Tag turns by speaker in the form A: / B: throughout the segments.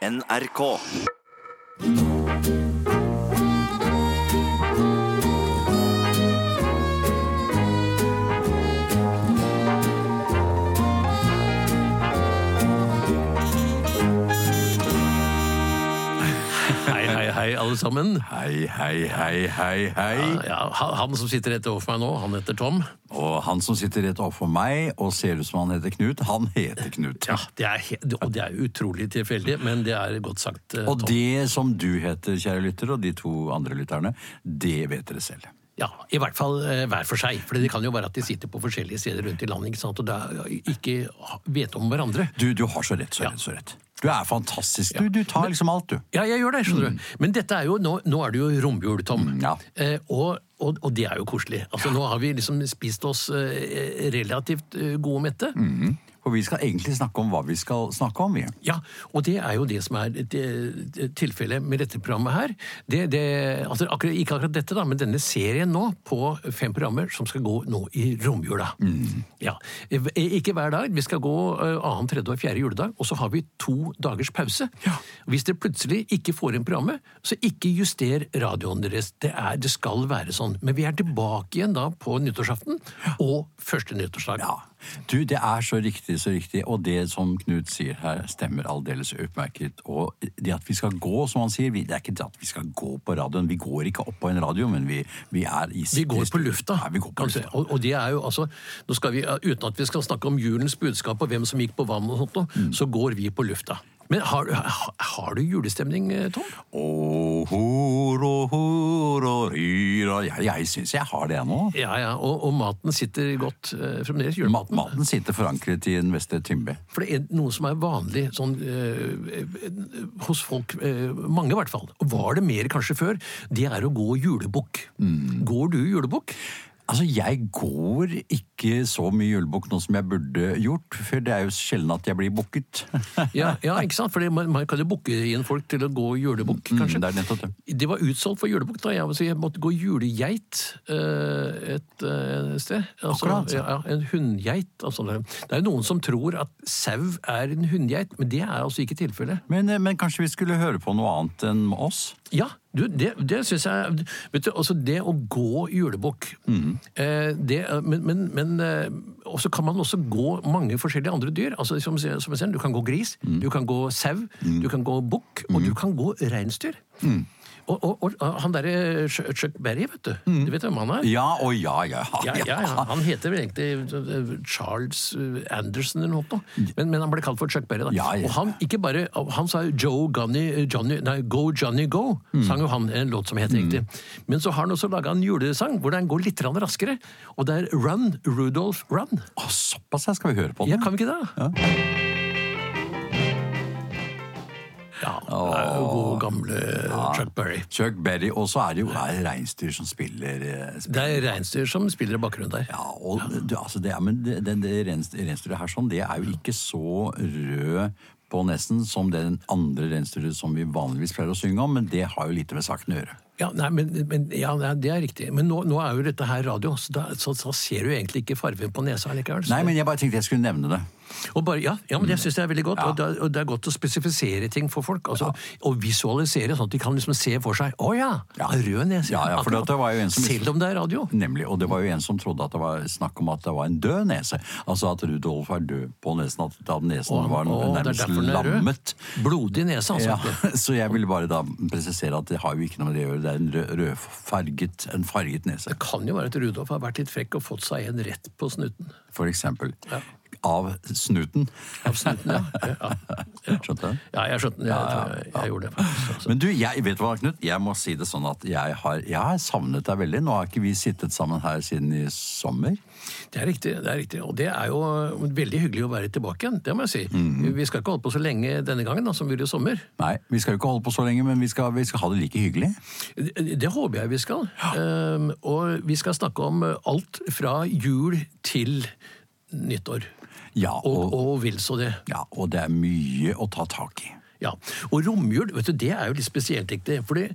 A: NRK.
B: Hei, alle sammen.
C: Hei, hei, hei, hei, hei.
B: Ja, han han som sitter rett overfor meg nå, han heter Tom.
C: Og han som sitter rett overfor meg og ser ut som han heter Knut, han heter Knut.
B: Ja, det er, Og det er utrolig tilfeldig, men det er godt sagt, Tom.
C: Og det som du heter, kjære lytter, og de to andre lytterne, det vet dere selv.
B: Ja, I hvert fall eh, hver for seg. For det kan jo være at de sitter på forskjellige steder rundt i landet ikke sant? og da ikke vet om hverandre.
C: Du, du har så rett, så rett, så rett. Du er fantastisk. Du, du tar liksom alt, du.
B: Ja, jeg gjør det, skjønner du. Men dette er jo, nå, nå er det jo romjul, Tom.
C: Mm, ja.
B: Eh, og, og, og det er jo koselig. Altså, Nå har vi liksom spist oss eh, relativt eh, gode og mette.
C: For vi skal egentlig snakke om hva vi skal snakke om. igjen.
B: Ja, og det er jo det som er tilfellet med dette programmet her. Det, det, altså akkurat, ikke akkurat dette, da, men denne serien nå på fem programmer som skal gå nå i romjula. Ja, eh, Ikke hver dag. Vi skal gå eh, annen, tredje og fjerde juledag, og så har vi to dagers pause. Hvis dere plutselig ikke får inn programmet, så ikke juster radioen deres. Det, er, det skal være sånn. Men vi er tilbake igjen da på nyttårsaften og første nyttårsdag.
C: Ja. Du, det er så riktig, så riktig, og det som Knut sier her, stemmer aldeles utmerket. Og det at vi skal gå, som han sier, vi, det er ikke det at vi skal gå på radioen. Vi går ikke opp på en radio, men vi, vi er i
B: Vi går på lufta.
C: Ja, vi går på lufta.
B: Og, og det er jo, altså, nå skal vi, Uten at vi skal snakke om julens budskap og hvem som gikk på vann, og sånt,
C: Mm.
B: så går vi på lufta. Men har, har, du julestemning, eh, Tom?
C: Hor, horo, hor, ryr, jeg, jeg syns jeg har det nå.
B: Ja, ja, Og, og maten sitter godt eh, fremdeles? Julematen?
C: Maten sitter forankret i en Vestre Tymbe.
B: For det er noe som er vanlig sånn, eh, hos folk, eh, mange i hvert fall, og var det mer kanskje før, det er å gå julebukk.
C: Mm.
B: Går du julebukk?
C: Altså, jeg går ikke så mye julebukk nå som jeg burde gjort, for det er jo sjelden at jeg blir bukket.
B: Ja, ja, ikke sant? For man, man kan jo booke inn folk til å gå julebukk, kanskje.
C: Mm, det er nettopp det.
B: Det var utsolgt for julebukk da jeg, så jeg måtte gå julegeit eh, et eh, sted. Altså,
C: Akkurat.
B: Ja, ja, en hundgeit. Altså, det det er jo noen som tror at sau er en hundgeit, men det er altså ikke tilfellet.
C: Men, eh, men kanskje vi skulle høre på noe annet enn oss?
B: Ja, du, det, det syns jeg Vet du, altså det å gå julebukk eh, Men, men, men eh, også kan man også gå mange forskjellige andre dyr. Altså, som, som jeg sier, Du kan gå gris, du kan gå sau, du kan gå bukk, og du kan gå reinsdyr. Og, og, og han derre Chuck Berry, vet du. Du vet hvem han er?
C: Ja og ja, ja.
B: Ja, ja, ja. Han heter vel egentlig eh, Charles eh, Anderson eller noe, men, men han ble kalt for Chuck Berry. da. Og han ikke bare, han sa jo Joe Gunny, Johnny, nei, Go Johnny Go,
C: Mm.
B: sang jo han en låt som het riktig. Men så har han også laga en julesang hvor den går litt raskere, og det er Run, Rudolph, Run.
C: Å, såpass, her Skal vi høre på den?
B: Ja, kan vi ikke det? Ja, det er jo god gamle Chuck Berry.
C: Chuck Berry, og så er det jo reinsdyr som spiller, eh, spiller.
B: Det er reinsdyr som spiller i bakgrunnen der.
C: Ja, og du, altså det, er- men det, det, det reinsdyret her sånn, det er jo ikke så rød på nesten som den andre reinsdyret som vi vanligvis pleier å synge om, men det har jo lite med saken å gjøre.
B: Ja, nei, men, men, ja, Det er riktig. Men nå, nå er jo dette her radio, så da, så, så ser du egentlig ikke fargen på nesa likevel. så-
C: Nei, men jeg bare tenkte jeg skulle nevne det.
B: Og bare, ja, ja, men det syns jeg er veldig godt.
C: Ja.
B: Og, det er, og det er godt å spesifisere ting for folk. Altså, Og visualisere, sånn at de kan liksom se for seg Å ja!
C: Ja.
B: Rød nese.
C: Ja, ja, for det var jo en som-
B: Selv om det er radio.
C: Nemlig, og det var jo en som trodde at det var snakk om at det var en død nese. Altså at Rudolf er død på nesen, at nesen
B: Å,
C: var nærmest lammet.
B: Blodig nese, altså.
C: Ja, så jeg vil bare da presisere at det har jo ikke noe med det å gjøre. Det er en rød, rødfarget, en farget nese,
B: Det kan jo være at Rudolf har vært litt frekk og fått seg en rett på snuten.
C: for eksempel.
B: Ja.
C: Av snuten.
B: Av snuten, ja. ja. ja.
C: Skjønte du?
B: Ja, jeg skjønte det. Jeg, jeg, jeg gjorde det faktisk.
C: Men du, jeg, vet hva, Knut? Jeg må si det sånn at jeg har, jeg har savnet deg veldig. Nå har ikke vi sittet sammen her siden i sommer.
B: Det er riktig, det er riktig. Og det er jo veldig hyggelig å være tilbake igjen, det må jeg si.
C: Mm.
B: Vi skal ikke holde på så lenge denne gangen da, som vi gjorde i sommer.
C: Nei, vi skal jo ikke holde på så lenge, men vi skal, vi skal ha det like hyggelig.
B: Det, det håper jeg vi skal. Um, og vi skal snakke om alt fra jul til nyttår.
C: Ja,
B: Og,
C: og,
B: og vil så det.
C: ja, og det er mye å ta tak i.
B: Ja, Og romjul, vet du, det er jo litt spesielt. Ikke? For det,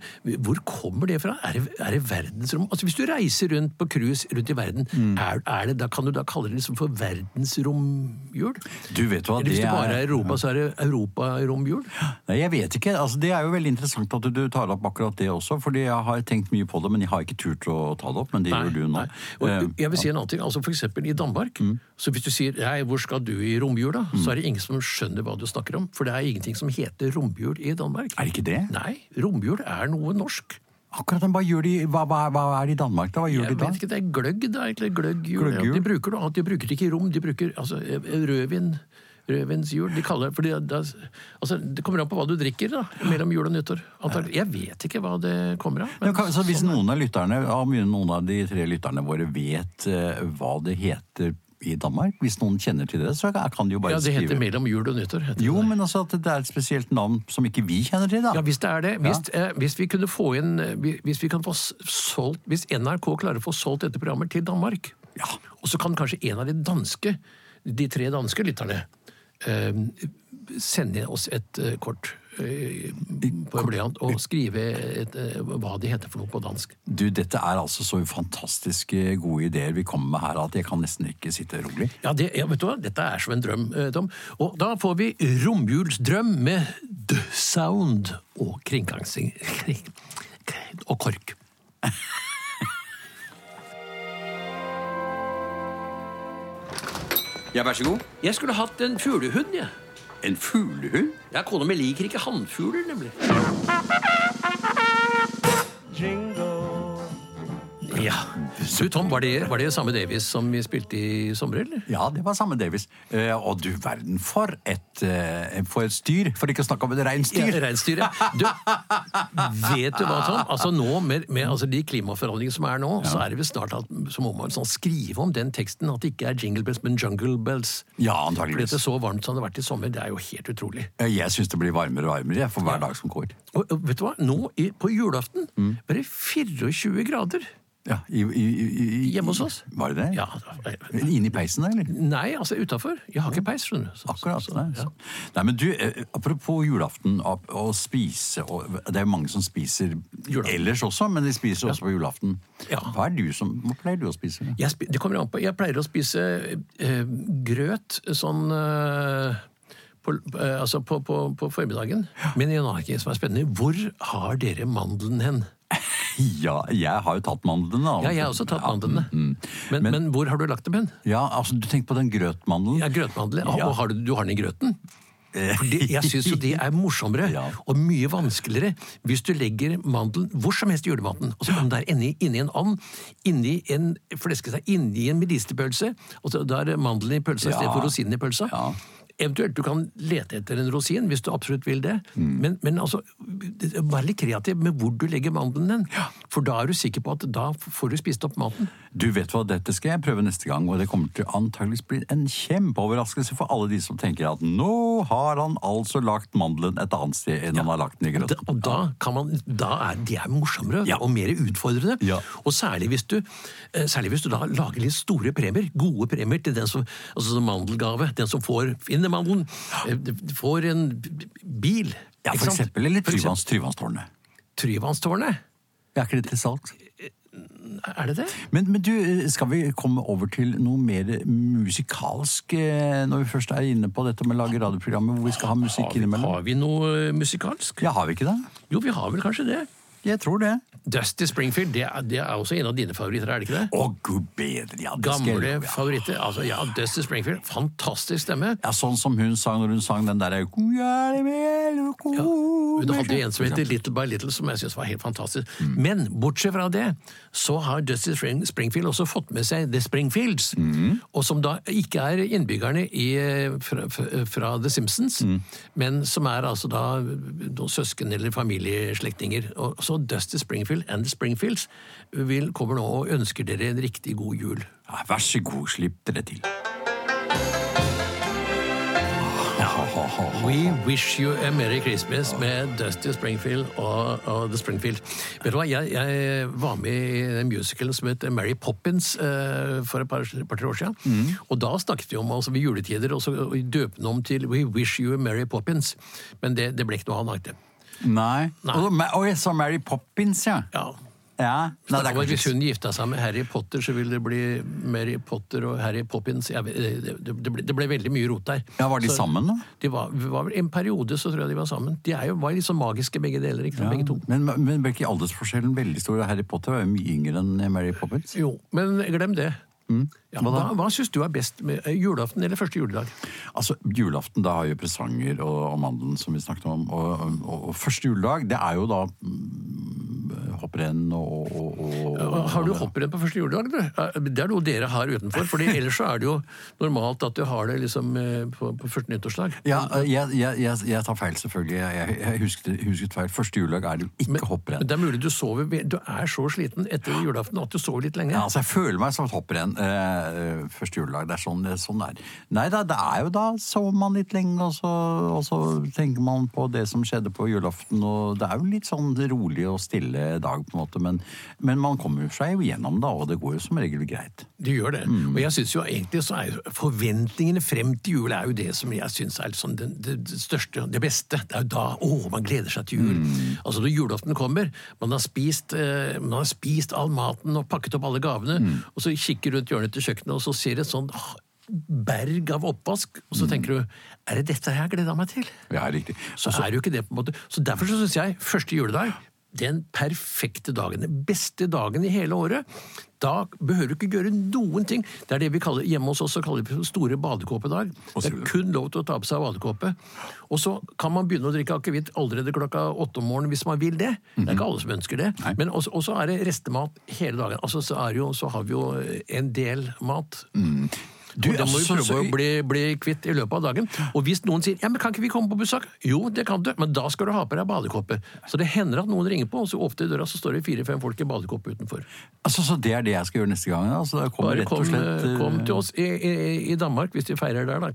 B: hvor kommer det fra? Er det, er det verdensrom? Altså Hvis du reiser rundt på cruise rundt i verden,
C: Mm.
B: er, er det, da kan du da kalle det liksom for verdensromjul?
C: Du vet hva,
B: Eller hvis
C: det
B: bare er Europa, så er det europaromjul?
C: Nei, jeg vet ikke. Altså, det er jo veldig interessant at du tar opp akkurat det også, fordi jeg har tenkt mye på det, men jeg har ikke turt å ta det opp, men det gjør du nå.
B: Og
C: Eh,
B: jeg vil si en annen ting, altså for eksempel i Danmark, så hvis du sier nei, hvor skal du i romjula, så er det ingen som skjønner hva du snakker om, for det er ingenting som heter romjul i Danmark.
C: Er det ikke det?
B: Nei, romjul er noe norsk.
C: Akkurat, men hva de, hva, hva, hva er det i Danmark da? Hva gjør
B: Jeg
C: de da?
B: vet ikke, det er gløgg, da, egentlig. Gløggjul. Ja,
C: Gløggjul?
B: de bruker noe annet, de bruker det ikke i rom, de bruker altså, rødvin. Rødvinshjul. De kaller det fordi det, altså, det kommer an på hva du drikker da, mellom jul og nyttår. Jeg vet ikke hva det kommer av. Men,
C: Men, så hvis noen av lytterne, av noen av de tre lytterne våre vet eh, hva det heter i Danmark, hvis noen kjenner til det, så kan de jo bare skrive
B: ja, det heter
C: skrive.
B: mellom jul og nyttår. heter
C: Jo,
B: det.
C: men altså at det er et spesielt navn som ikke vi kjenner til, da.
B: Ja, hvis det er det. Hvis, eh, hvis vi kunne få inn eh, Hvis vi kan få solgt Hvis NRK klarer å få solgt dette programmet til Danmark,
C: Ja.
B: og så kan kanskje en av de danske de tre danske lytterne eh, sende oss et eh, kort på en blyant og skrive et, eh, hva de heter for noe på dansk.
C: Du, dette er altså så fantastiske gode ideer vi kommer med her at jeg kan nesten ikke sitte rolig.
B: Ja, det, ja, vet du hva? Dette er som en drøm, eh, Tom. Og da får vi romjulsdrøm med The Sound og kringkasting kring, og KORK.
C: Ja, vær så god.
B: Jeg skulle hatt en fuglehund, jeg.
C: En fuglehund?
B: Ja, Kona mi liker ikke hannfugler, nemlig. Ja. Du, Tom, var det, var det samme Davies som vi spilte i sommer, eller?
C: Ja, det var samme Davis. Eh, og du verden, for et, eh, for et styr! For ikke å snakke om et reinsdyr!
B: Ja, Reinsdyret. Du, vet du hva, Tom? Altså nå, Med, med altså de klimaforandringene som er nå, så er det vel snart at så må man sånn skrive om den teksten at det ikke er jingle bells, men jungle bells.
C: Ja, antageligvis.
B: det er så varmt som det har vært i sommer. Det er jo helt utrolig.
C: Eh, Jeg syns det blir varmere og varmere jeg, for hver dag som går.
B: Og, vet du hva? Nå på julaften mm. bare 24 grader
C: Ja, i, i, i, i,
B: hjemme hos oss.
C: Var det det?
B: Ja,
C: Inni peisen, da, eller?
B: Nei, altså utafor. Jeg har ikke peis, skjønner du. Så-
C: Akkurat.
B: så-
C: Nei,
B: ja.
C: nei, men du, eh, apropos julaften og, spise og, Det er jo mange som spiser
B: Julaften.
C: ellers også, men de spiser også på julaften.
B: Ja.
C: Hva, er du som, hva pleier du å spise?
B: Jeg, spi- det kommer an på. Jeg pleier å spise eh, grøt sånn eh, på, eh, altså på, på, på formiddagen. Men en annen ting som er spennende, hvor har dere mandelen hen?
C: Ja, jeg har jo tatt mandlene.
B: Ja, jeg har også tatt
C: Ja,
B: mandlene.
C: mm,
B: Men, men, hvor har du lagt dem hen?
C: Ja, altså du tenker på den grøtmandelen?
B: Ja, grøtmandelen. Ja. Og har du, du har den i grøten? For jeg syns jo det er morsommere
C: Ja.
B: og mye vanskeligere hvis du legger mandelen hvor som helst i julematen. og så kommer den der inni, inni en and, inni en fleskesteg, inni en medisterpølse, og så da er mandelen i pølsa
C: Ja.
B: istedenfor rosinen i pølsa.
C: Ja.
B: Eventuelt du kan lete etter en rosin hvis du absolutt vil det.
C: Mm.
B: Men, men altså, vær litt kreativ med hvor du legger mandelen Ja. For da er du sikker på at da får du spist opp maten.
C: Du vet hva, dette skal jeg prøve neste gang, og det kommer til antageligvis bli en kjempeoverraskelse for alle de som tenker at nå har han altså lagt mandelen et annet sted enn han har lagt den i
B: Da,
C: grøten.
B: og da, kan man, da er de er morsommere
C: Ja.
B: og mer utfordrende.
C: Ja.
B: Og særlig hvis, du, eh, særlig hvis du da lager litt store premier, gode premier til den som altså som mandelgave. Den som får finner mandelen, eh, får en bil.
C: Ja, for eksempel, eller Tryvannstårnet.
B: Tryvannstårnet.
C: Er ikke det til salgs?
B: Er det det?
C: Men, men du, skal vi komme over til noe mer musikalsk eh, når vi først er inne på dette med å lage radioprogrammer hvor vi skal ha musikk innimellom?
B: har vi noe eh, musikalsk?
C: Ja, har vi ikke det?
B: Jo, vi har vel kanskje det.
C: Jeg tror det.
B: Dusty Springfield, det er, det er også en av dine favoritter, er det ikke det?
C: Å, gud bedre, ja. Det
B: Gamle
C: love, ja.
B: favoritter. Altså, ja, Dusty Springfield, fantastisk stemme.
C: Ja, sånn som hun sang når hun sang den derre
B: Ja, hun hadde en som heter Little by Little, som jeg syns var helt fantastisk. Men bortsett fra det, så har Dusty Springfield også fått med seg The Springfields. Og som da ikke er innbyggerne i, eh, fra, fra- The Simpsons, men som er altså da søsken eller familieslektninger. Og så Dusty Springfield and The Springfields vil, kommer nå og ønsker dere en riktig god jul.
C: Ja, vær så god, slipp dere til.
B: We Wish You a Merry Christmas med Dusty Springfield og, og The Springfield. Vet du hva, jeg, jeg var med i en musical som het Mary Poppins eh, for et par, par år siden.
C: Mm.
B: Og da snakket vi om altså, ved juletider og så døpe den om til We Wish You a Merry Poppins. Men det, det ble ikke noe av, lagde.
C: Nei.
B: Nei.
C: Og, og jeg sa Mary Poppins, ja.
B: Ja.
C: ja. Nei, det er
B: hvis hun gifta seg med Harry Potter, så ville det bli Mary Potter og Harry Poppins. Vet- det, det, ble, det ble veldig mye rot der.
C: Ja, Var de
B: Så-
C: sammen, da?
B: De var, var En periode så tror jeg de var sammen. De jo, var sånn magiske begge deler. ikke sant, begge to.
C: Men, men ble ikke aldersforskjellen veldig stor? Harry Potter var jo mye yngre enn Mary Poppins.
B: Jo, men glem det. Ja,
C: Hva da?
B: hva hva syns du er best med eh, julaften eller første juledag?
C: Altså, Julaften, da har jo presanger og, og mandelen, som vi snakket om. Og, og, og første juledag, det er jo da mm, hopprenn og, og, og
B: Har du hopprenn på første juledag? du? Eh, Det er noe dere har utenfor. fordi ellers så er det jo normalt at du har det liksom eh, på, på første nyttårsdag.
C: Ja, jeg, jeg, jeg, jeg tar feil, selvfølgelig. Jeg, husket, husket feil. Første juledag er det jo ikke
B: Men
C: hopprenn.
B: det er mulig du sover Du er så sliten etter julaften at du sover litt lenge.
C: Ja, altså Jeg føler meg som et hopprenn eh, første juledag. Det er sånn sånn det er. Nei da, det er jo da sover man litt lenge, og så, og så tenker man på det som skjedde på julaften. og Det er jo litt sånn rolig og stille dag, på en måte, men, men man kommer seg jo gjennom da, og det går jo som regel greit.
B: Det gjør det. Og jeg synes jo egentlig så er forventningene frem til jul er jo det som jeg syns er sånn det, det, det største, det beste. Det er jo da å, man gleder seg til jul. Altså når julaften kommer, man har spist, eh, man har spist all maten og pakket opp alle gavene, og så kikker rundt hjørnet til kjøkkenet, og så ser et sånt ah, berg av oppvask, og så tenker du er det dette jeg har gleda meg til?
C: Ja, riktig.
B: så er det jo ikke det på en måte. Så derfor så syns jeg første juledag den perfekte dagen, den beste dagen i hele året. Da behøver du ikke gjøre noen ting. Det er det vi kaller hjemme hos oss kaller vi store badekåpedag. Det er kun lov til å ta på seg badekåpe. Og så kan man begynne å drikke akevitt allerede klokka åtte om morgenen hvis man vil det. Det er ikke alle som ønsker det.
C: Nei.
B: Men også, også er det restemat hele dagen. Altså så, er jo, så har vi jo en del mat.
C: Du,
B: og det må vi
C: altså,
B: prøve
C: så-
B: å bli, bli kvitt i løpet av dagen. Og hvis noen sier ja, men kan ikke vi komme på besøk? Jo, det kan du, men da skal du ha på deg badekåpe. Så det hender at noen ringer på, og så ofte i døra så står det fire-fem folk i badekåpe utenfor.
C: Altså, Så det er det jeg skal gjøre neste gang? Altså,
B: Bare
C: rett
B: kom,
C: og slett,
B: eh, kom
C: eh,
B: til oss i, i, i Danmark hvis de feirer der, da.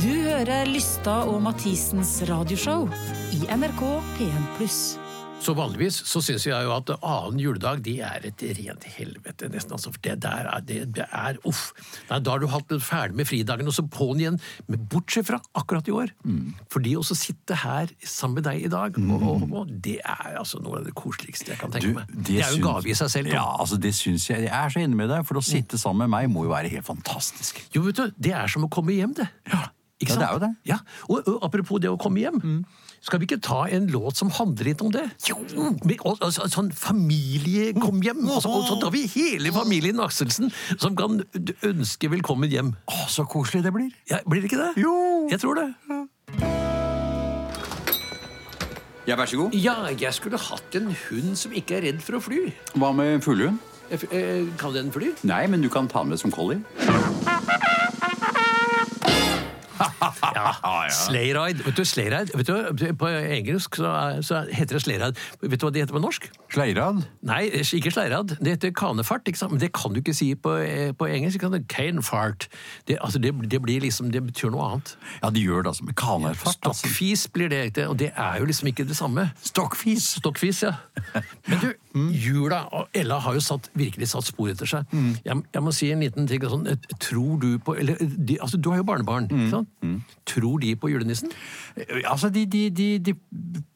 A: Du hører Lysta og Mathisens radioshow i NRK P1+.
B: Så vanligvis så syns jeg jo at annen juledag de er et rent helvete, nesten. altså, for Det der er, det, det er uff. Nei, da har du hatt det ferdig med fridagen, og så på'n igjen. Men bortsett fra akkurat i år. Mm. For det å sitte her sammen med deg i dag, og, og, og, det er altså noe av det koseligste jeg kan tenke
C: Du,
B: meg. Det, er jo en gave i seg selv. Tom.
C: Ja, altså det syns jeg. Jeg er så inne med deg, for å sitte sammen med meg må jo være helt fantastisk.
B: Jo, vet du, det er som å komme hjem, det.
C: Ja,
B: sant?
C: det er jo det.
B: Ja, og, og apropos det å komme hjem. Skal vi ikke ta en låt som handler litt om det? Jo! Med, og, altså, sånn familie kom hjem. Altså, og så tar vi hele familien Akselsen som kan ønske velkommen hjem.
C: Å, så koselig det blir.
B: Ja, blir det ikke det?
C: Jo.
B: Jeg tror det.
C: Ja, vær så god.
B: Ja, jeg skulle hatt en hund som ikke er redd for å fly.
C: Hva med fuglehund?
B: F- eh, Kan den fly?
C: Nei, men du kan ta den med som collie.
B: Ja, Sleyride. Vet du, Sleyride vet du, på engelsk så, så heter det sleyride. Vet du hva det heter på norsk?
C: Sleirad?
B: Nei, ikke sleirad. Det heter kanefart. ikke sant? Men det kan du ikke si på, eh, på engelsk. ikke sant? Canefart. Det, altså, det, det blir liksom, det betyr noe annet.
C: Ja, det gjør det altså med kanefart. Altså.
B: Stokkfis blir det, og det er jo liksom ikke det samme.
C: Stokkfis.
B: Stokkfis, ja. Men du, jula og Ella har jo satt, virkelig satt spor etter seg. Jeg, jeg må si en liten ting. Sånn, tror du på eller, de, altså, Du har jo barnebarn. ikke sant? Tror de på julenissen?
C: Altså, de, de, de, de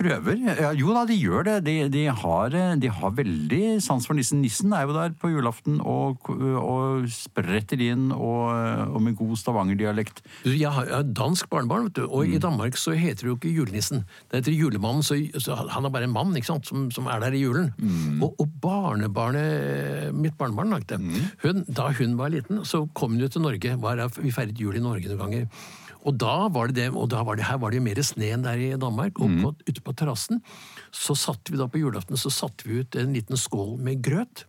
C: prøver. Ja, jo da, de gjør det. De, de, har, de har veldig sans for nissen. Nissen er jo der på julaften og, og spretter inn og, og med god stavangerdialekt.
B: Jeg har jeg har dansk barnebarn, vet du, og i Danmark så heter det jo ikke julenissen. Det heter julemannen, så, så han er bare en mann ikke sant, som, som er der i julen. Og, og barnebarnet, mitt barnebarn, lagde hun, da hun var liten, så kom hun jo til Norge. Var, vi feiret jul i Norge noen ganger. Og da var det det, og da var det, her var det jo mer snø enn der i Danmark. Og på, ute på terrassen så satte vi da på julaften så satte vi ut en liten skål med grøt.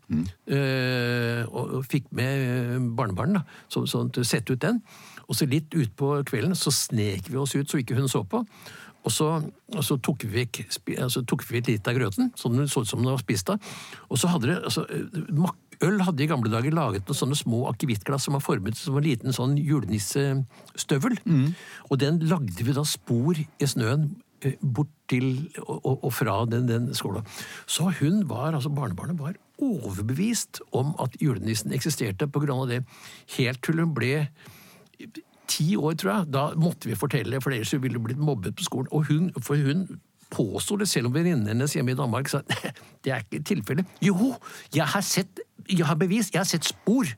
B: eh, og, og fikk med eh, barnebarn, da, så, sånn til å sette ut den. Og så litt utpå kvelden så snek vi oss ut så ikke hun så på. Og så, og så tok, vi vekk, altså, tok vi litt av grøten, sånn det så ut som den var spist av. Og så hadde det altså, mak Øl hadde i gamle dager laget noen sånne små akevittglass som var formet som en liten sånn julenissestøvel. Og den lagde vi da spor i snøen eh, bort til og, og, fra den, den skåla. Så hun var, altså barnebarnet var overbevist om at julenissen eksisterte på grunn av det, helt til hun ble ti år, tror jeg. Da måtte vi fortelle, for ellers ville hun blitt mobbet på skolen. Og hun, for hun påsto det, selv om venninnen hennes hjemme i Danmark sa det er ikke tilfellet. Jo, jeg har sett, jeg har bevis, jeg har sett spor.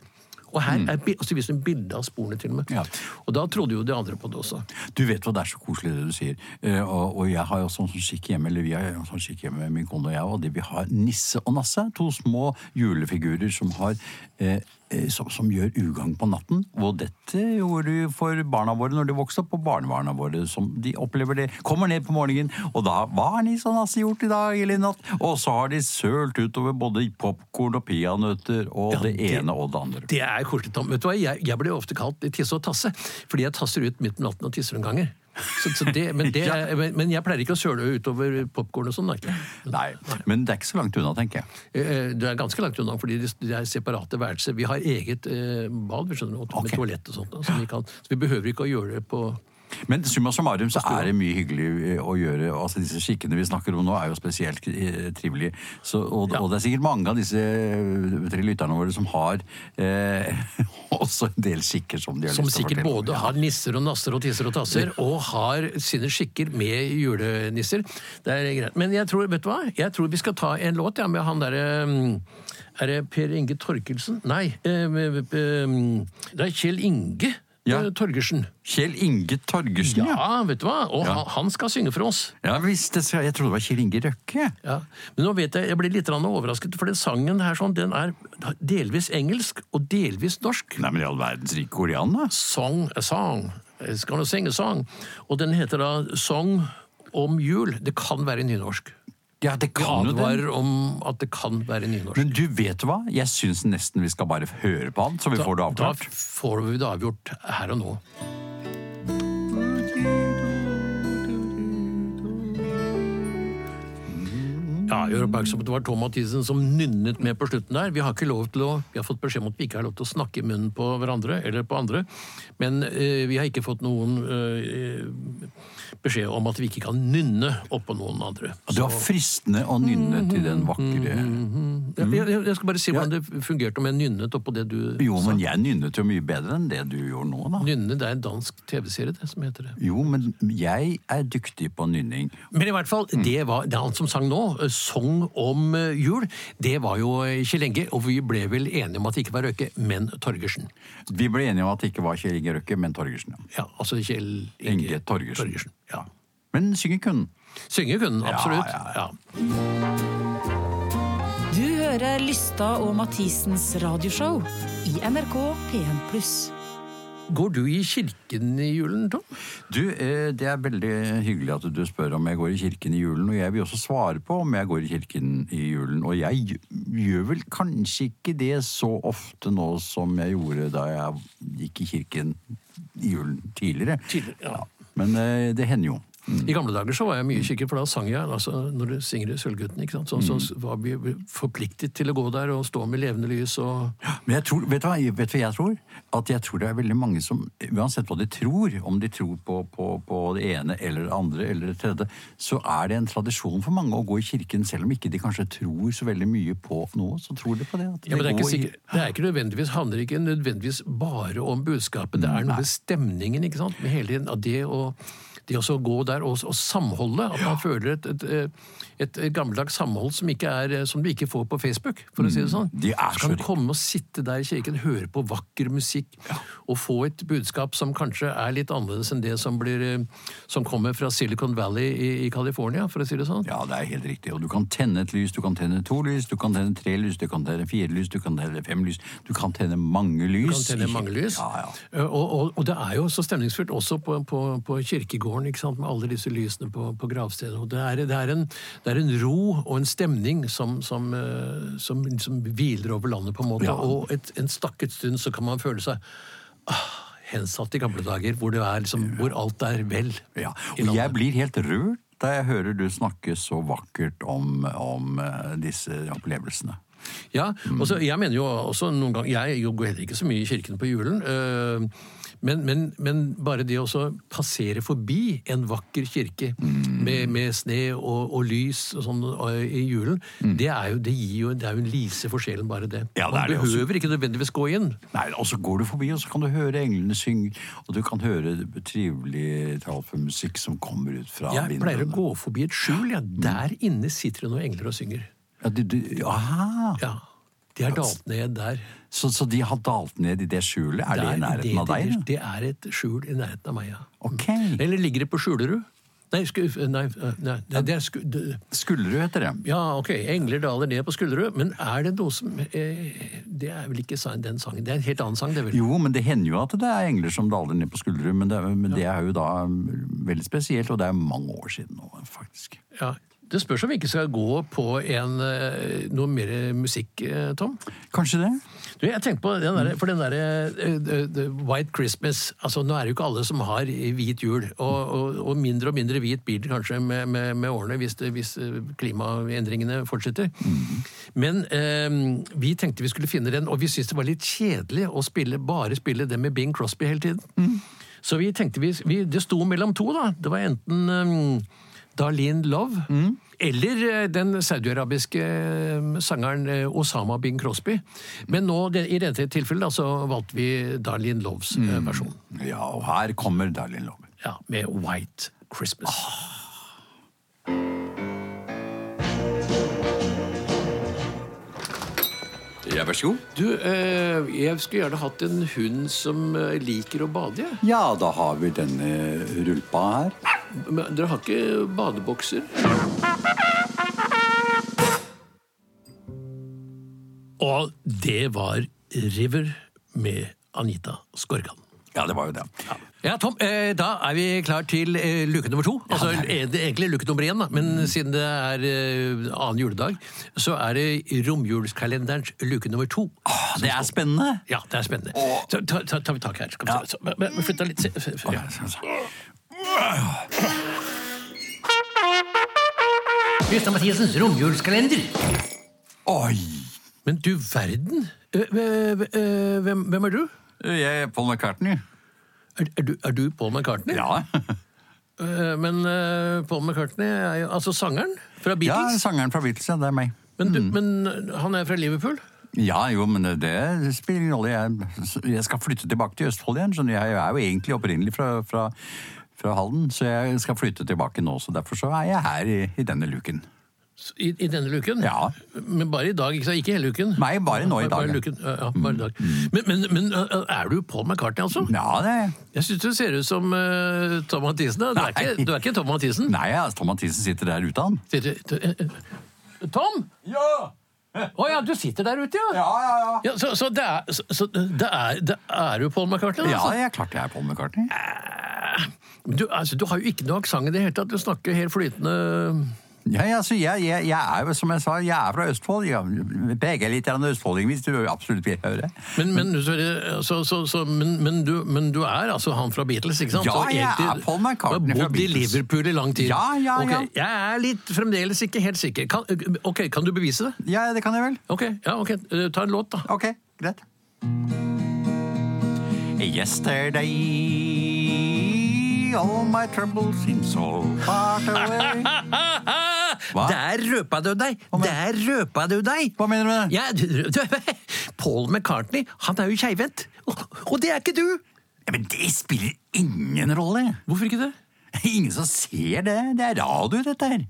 B: Og her er, bi- og så viste hun bilde av sporene til og med.
C: Ja.
B: Og da trodde jo de andre på det også.
C: Du vet hva, det er så koselig det du sier. Eh, og, og jeg har jo sånn skikk hjemme, eller vi har jo sånn skikk hjemme, min kone og jeg, og det vi har Nisse og Nasse. To små julefigurer som har eh, som, som gjør ugagn på natten. Og dette gjorde vi for barna våre når de vokste opp, og barnebarna våre som de opplever det. Kommer ned på morgenen, og da Hva har ni og Nasse gjort i dag eller i natt? Og så har de sølt utover både popkorn og peanøtter og
B: Ja,
C: det
B: det-
C: ene og det andre.
B: Det er koselig, Tom. Vet du hva, jeg, jeg blir ofte kalt tisse og tasse, fordi jeg tasser ut midt på natten og tisser noen ganger. Så, så det, men, det, men, men jeg pleier ikke å søle utover popkorn og sånn.
C: Nei, men det er ikke så langt unna, tenker jeg.
B: Det Du er ganske langt unna, fordi det det er separate værelser. Vi har eget eh, bad vi skjønner, med
C: okay.
B: toalett og sånt. Så vi, kan, så vi behøver ikke å gjøre det på
C: Men summa summarum så er det mye hyggelig eh, å gjøre. altså Disse skikkene vi snakker om nå, er jo spesielt eh, trivelige. Så, og,
B: Ja.
C: og det er sikkert mange av disse eh, tre lytterne våre som har eh, også en del skikker som de har
B: Som
C: lyst til å
B: sikkert
C: fortelle om.
B: både har nisser og nasser og tisser og tasser, og har sine skikker med julenisser. Det er greit. Men jeg tror, vet du hva? Jeg tror vi skal ta en låt ja, med han derre Er det Per Inge Torkelsen? Nei. eh, eh, Det er Kjell Inge
C: Ja.
B: eh, Torgersen.
C: Kjell Inge Torgersen, ja.
B: Ja, vet du hva? Og
C: Ja.
B: han, skal synge for oss.
C: ja visst, det skal, jeg trodde det var Kjell Inge Røkke.
B: Ja, Men nå vet jeg, jeg blir litt overrasket, for den sangen her sånn, den er delvis engelsk og delvis norsk.
C: Nei, men i all verdens rike korean, da.
B: Song a song. Skal gonna sing sang. Og den heter da Song om jul. Det kan være nynorsk.
C: Ja, det kan jo det.
B: om at det kan være nynorsk.
C: Men du vet hva? Jeg syns nesten vi skal bare høre på han, så vi får det avklart.
B: da får vi det avgjort her og nå. Ja, jeg gjør oppmerksom på at det var Tom Mathisen som nynnet med på slutten der. Vi har ikke lov til å, vi har fått beskjed om at vi ikke har lov til å snakke i munnen på hverandre eller på andre, men eh, vi har ikke fått noen eh, beskjed om at vi ikke kan nynne oppå noen andre.
C: Det var fristende å nynne til den vakre
B: Jeg, jeg, jeg skal bare si hvordan det fungerte om jeg nynnet oppå det du
C: Jo,
B: sa.
C: men jeg nynnet jo mye bedre enn det du gjorde nå, da.
B: Nynne, det er en dansk TV-serie det som heter det.
C: Jo, men jeg er dyktig på nynning.
B: Men i hvert fall, det var det er han som sang nå, Song om eh, jul, det var jo eh, Kjell Enge, og vi ble vel enige om at det ikke var Røkke, men Torgersen.
C: Vi ble enige om at det ikke var Kjell Inge Røkke, men Torgersen. Ja.
B: Ja, altså Kjell
C: Inge Torgersen.
B: Ja.
C: Men synge kunne synger
B: Synge kunne absolutt.
C: Ja,
B: Ja,
A: Du hører Lysta og Mathisens radioshow i NRK P1+.
B: Går du i kirken i julen, Tom?
C: Du, eh, Det er veldig hyggelig at du spør om jeg går i kirken i julen, og jeg vil også svare på om jeg går i kirken i julen. Og jeg gjør vel kanskje ikke det så ofte nå som jeg gjorde da jeg gikk i kirken i julen tidligere.
B: Tidligere, ja.
C: Men eh, det hender jo.
B: I gamle dager så var jeg mye i kirken, for da sang jeg altså, når du synger i Sølvgutten. ikke sant? Så,
C: Mm.
B: så var vi forpliktet til å gå der og stå med levende lys og
C: Men jeg tror, vet du hva, vet du hva jeg tror? At jeg tror det er veldig mange som, uansett hva de tror, om de tror på, på, på det ene eller det andre eller det tredje, så er det en tradisjon for mange å gå i kirken, selv om ikke de kanskje tror så veldig mye på noe, så tror de på det. At
B: Ja, men det er ikke sikkert, det er ikke nødvendigvis, handler ikke nødvendigvis bare om budskapet. Det er noe med stemningen, ikke sant? Med hele tiden, av det å det å gå der og, og samholde, at man føler et, et, et, et gammeldags samhold som, ikke er, som du ikke får på Facebook, for å si det sånn.
C: de
B: så kan du komme og sitte der i kirken, høre på vakker musikk, og få et budskap som kanskje er litt annerledes enn det som, blir, eh, som kommer fra Silicon Valley i, i California, for å si det sånn.
C: Ja, det er helt riktig. Og du kan tenne et lys, du kan tenne to lys, du kan tenne tre lys, du kan tenne fire lys, du kan tenne fem lys. Du kan tenne mange lys.
B: kan tenne mange lys.
C: Ja, ja.
B: Eh, Og, og, og det er jo så stemningsfullt også på, på, på kirkegården, ikke sant? med alle disse lysene på, på gravstedet. Og det er, det, er en, det er en ro og en stemning som, som, eh, som, som hviler over landet, på en måte.
C: Ja.
B: Og et, en stakket stund så kan man føle seg ah, hensatt i gamle dager, hvor, det er liksom, hvor alt er vel.
C: Ja, og jeg blir helt rørt da jeg hører du snakke så vakkert om, om eh, disse opplevelsene.
B: Ja, og så, jeg mener jo også noen ganger Jeg går heller ikke så mye i kirken på julen. øh, men, men, men bare det å passere forbi en vakker kirke
C: Mm.
B: med, med sne og, og lys og sånn i julen, det, er jo, det, jo, det er jo en lise for sjelen, bare det.
C: Mm. Ja,
B: Man
C: er det også.
B: behøver ikke nødvendigvis gå inn.
C: Nei, og så går du forbi, og så kan du høre englene synge, og du kan høre trivelig musikk som kommer ut fra
B: Jeg pleier å gå forbi et skjul. Ja. Der inne sitter det noen engler og synger.
C: Ja, du, du, aha.
B: Ja, De har dalt ned der.
C: Så, så de har dalt ned i det skjulet? Er det i
B: nærheten
C: nærheten av deg?
B: Det, det er et skjul i nærheten av meg, ja.
C: Ok.
B: Eller ligger det på Skjulerud? Nei, sku, nei, nei det, det er sku, det,
C: Skullerud heter det.
B: Ja, ok, engler daler ned på Skullerud, men er det noe som eh, Det er vel ikke den sangen, det er en helt annen sang, det vel?
C: Jo, men det hender jo at det er engler som daler ned på Skullerud, men, det, men det er jo da veldig spesielt, og det er mange år siden nå, faktisk.
B: Ja. Det spørs om vi ikke skal gå på en, eh, noe mer musikk, eh, Tom?
C: Kanskje det?
B: Du, jeg tenkte på den der, for den derre eh, White Christmas altså Nå er det jo ikke alle som har hvit jul, og, og, og mindre og mindre hvit blir det kanskje med, med, med årene hvis, det, hvis klimaendringene fortsetter. Men eh, vi tenkte vi skulle finne den, og vi syntes det var litt kjedelig å spille, bare spille det med Bing Crosby hele tiden. Så vi tenkte vi, vi Det sto mellom to, da. Det var enten eh, Darlene Love eller eh, den saudiarabiske eh, sangeren eh, Osama Bing Crosby. Men nå, i dette tilfellet så valgte vi Darlene Loves mm. versjon.
C: Ja, og her kommer Darlene Love.
B: Ja, Med White Christmas.
C: Ja, vær så god.
B: Du, eh, jeg skulle gjerne hatt en hund som liker å bade.
C: Ja, da har vi denne rulpa her.
B: Men dere har ikke badebokser? Og det var River med Anita Skorgan.
C: Ja, det var jo det.
B: Ja, Tom, eh, Da er vi klar til eh, luke nummer to. Altså, ja, det er egentlig luke nummer én, da, men siden det er eh, annen juledag, så er det romjulskalenderens luke nummer to.
C: Åh, Det er spennende.
B: Ja, det er spennende. Så ta, ta, tar vi tak her. Skal vi ja. Så, men- men Flytt deg litt. Ja. Gustav Mathiasens romjulskalender.
C: Oi!
B: Men du verden! Hvem, hvem er du?
C: Jeg er Paul McCartney.
B: Er, er, du, er du Paul McCartney?
C: Ja.
B: Eh, Men Paul McCartney er jo altså sangeren fra Beatles?
C: ja, sangeren fra Beatles, ja, det er meg.
B: Men, du, men han er fra Liverpool?
C: Ja, jo, men det spiller ingen rolle. Jeg, jeg skal flytte tilbake til Østfold igjen. så. Jeg er jo egentlig opprinnelig fra, fra, fra Halden, så jeg skal flytte tilbake nå. Så derfor så er jeg her i, i denne luken.
B: I, I denne luken?
C: Ja.
B: Men bare i dag, ikke sant? Ikke hele uken?
C: Nei, bare nå i dag.
B: bare luken. Ja, ja, bare i dag. Men, men, men uh, er du Paul McCartney, altså?
C: Ja, det er jeg.
B: Syns du ser ut som uh, Tom Mathisen. da. Du er, ikke, du er ikke Tom Mathisen?
C: Nei, ja, Tom Mathisen sitter der ute, han.
B: Sitter- Tom!
C: Ja!
B: Å ja, du sitter der ute, ja?
C: Ja, ja, ja.
B: Ja, så, så, det er, så, så det er, det er jo Paul McCartney? Altså.
C: Ja, jeg klart jeg er Paul McCartney.
B: Du, altså, du har jo ikke noe aksent i det hele tatt. Du snakker helt flytende
C: Ja, altså, jeg, jeg, jeg er jo, som jeg sa, jeg er fra Østfold. Jeg preger litt av østfolding, hvis du absolutt vil høre.
B: Men, men, så, så, så, men, men, du, men du er altså han fra Beatles, ikke sant?
C: Ja, jeg
B: egentlig-
C: er Paul McCartney fra Beatles.
B: Du har bodd i Liverpool i lang tid.
C: Ja, ja,
B: okay.
C: ja.
B: Jeg er litt fremdeles ikke helt sikker. Kan, ok, kan du bevise det?
C: Ja, det kan jeg vel.
B: Ok, ja, ok. Eh, Ta en låt, da.
C: Ok, greit. Yesterday All my troubles seem so far away Hva?
B: Der røpa du deg! Der røpa du deg!
C: Hva mener du med det?
B: Ja, du, du, Paul McCartney, han er jo keivhendt. Og, og det er ikke du!
C: Ja, men det spiller ingen rolle.
B: Hvorfor ikke det?
C: Ingen som ser det. Det er radio, dette her.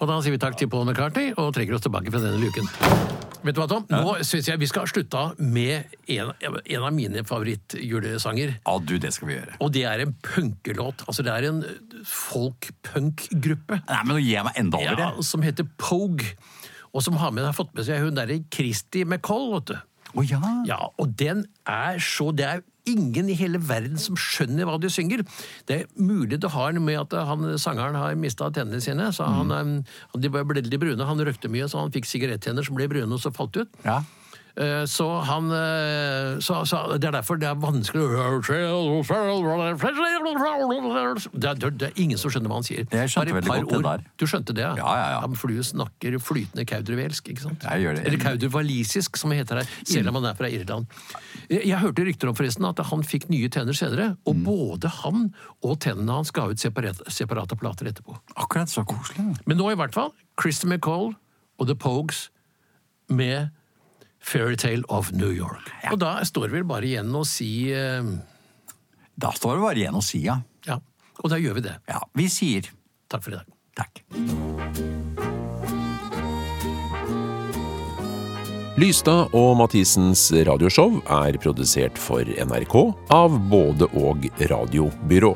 B: Og da sier vi takk til Paul McCartney og trekker oss tilbake fra denne luken. Vet du hva, Tom? Nå syns jeg vi skal slutte av med en, en av mine favorittjulesanger.
C: Ja, du, det skal vi gjøre.
B: Og det er en punkelåt. Altså det er en folk-punk-gruppe
C: Nei, men nå gir jeg meg enda over
B: ja,
C: det.
B: som heter Pogue. Og som har, med, har fått med seg hun derre Christy McColl, vet du.
C: Å ja.
B: Ja, og den er så Det er ingen i hele verden som skjønner hva de synger. Det er mulig det har noe med at han, sangeren har mista tennene sine. så han, eh, De ble veldig brune. Han røkte mye, så han fikk sigarettenner som ble brune og så falt ut.
C: Ja.
B: Eh, Så han sa, så, så Det er derfor det er vanskelig det er, det er ingen som skjønner hva han sier.
C: Jeg skjønte veldig
B: godt
C: godt det der.
B: Du skjønte det,
C: Ja, ja, ja.
B: ja For du snakker flytende kaudervelsk, ikke sant?
C: Jeg gjør det.
B: Eller kaudervalisisk, som det heter her, selv om han er fra Irland. Jeg, jeg hørte rykter om forresten at han fikk nye tenner senere, og
C: Mm.
B: både han og tennene hans ga ut separate, separate plater etterpå.
C: Akkurat så koselig.
B: Men nå i hvert fall Christer McCall og The Pogues med Fairytale of New York. Og da står det vel bare igjen å si eh,
C: Da står det bare igjen å si ja.
B: ja. Og da gjør vi det.
C: Ja, vi sier
B: Takk for i dag.
C: takk.
D: Lystad og Mathisens radioshow er produsert for NRK av både og radiobyrå.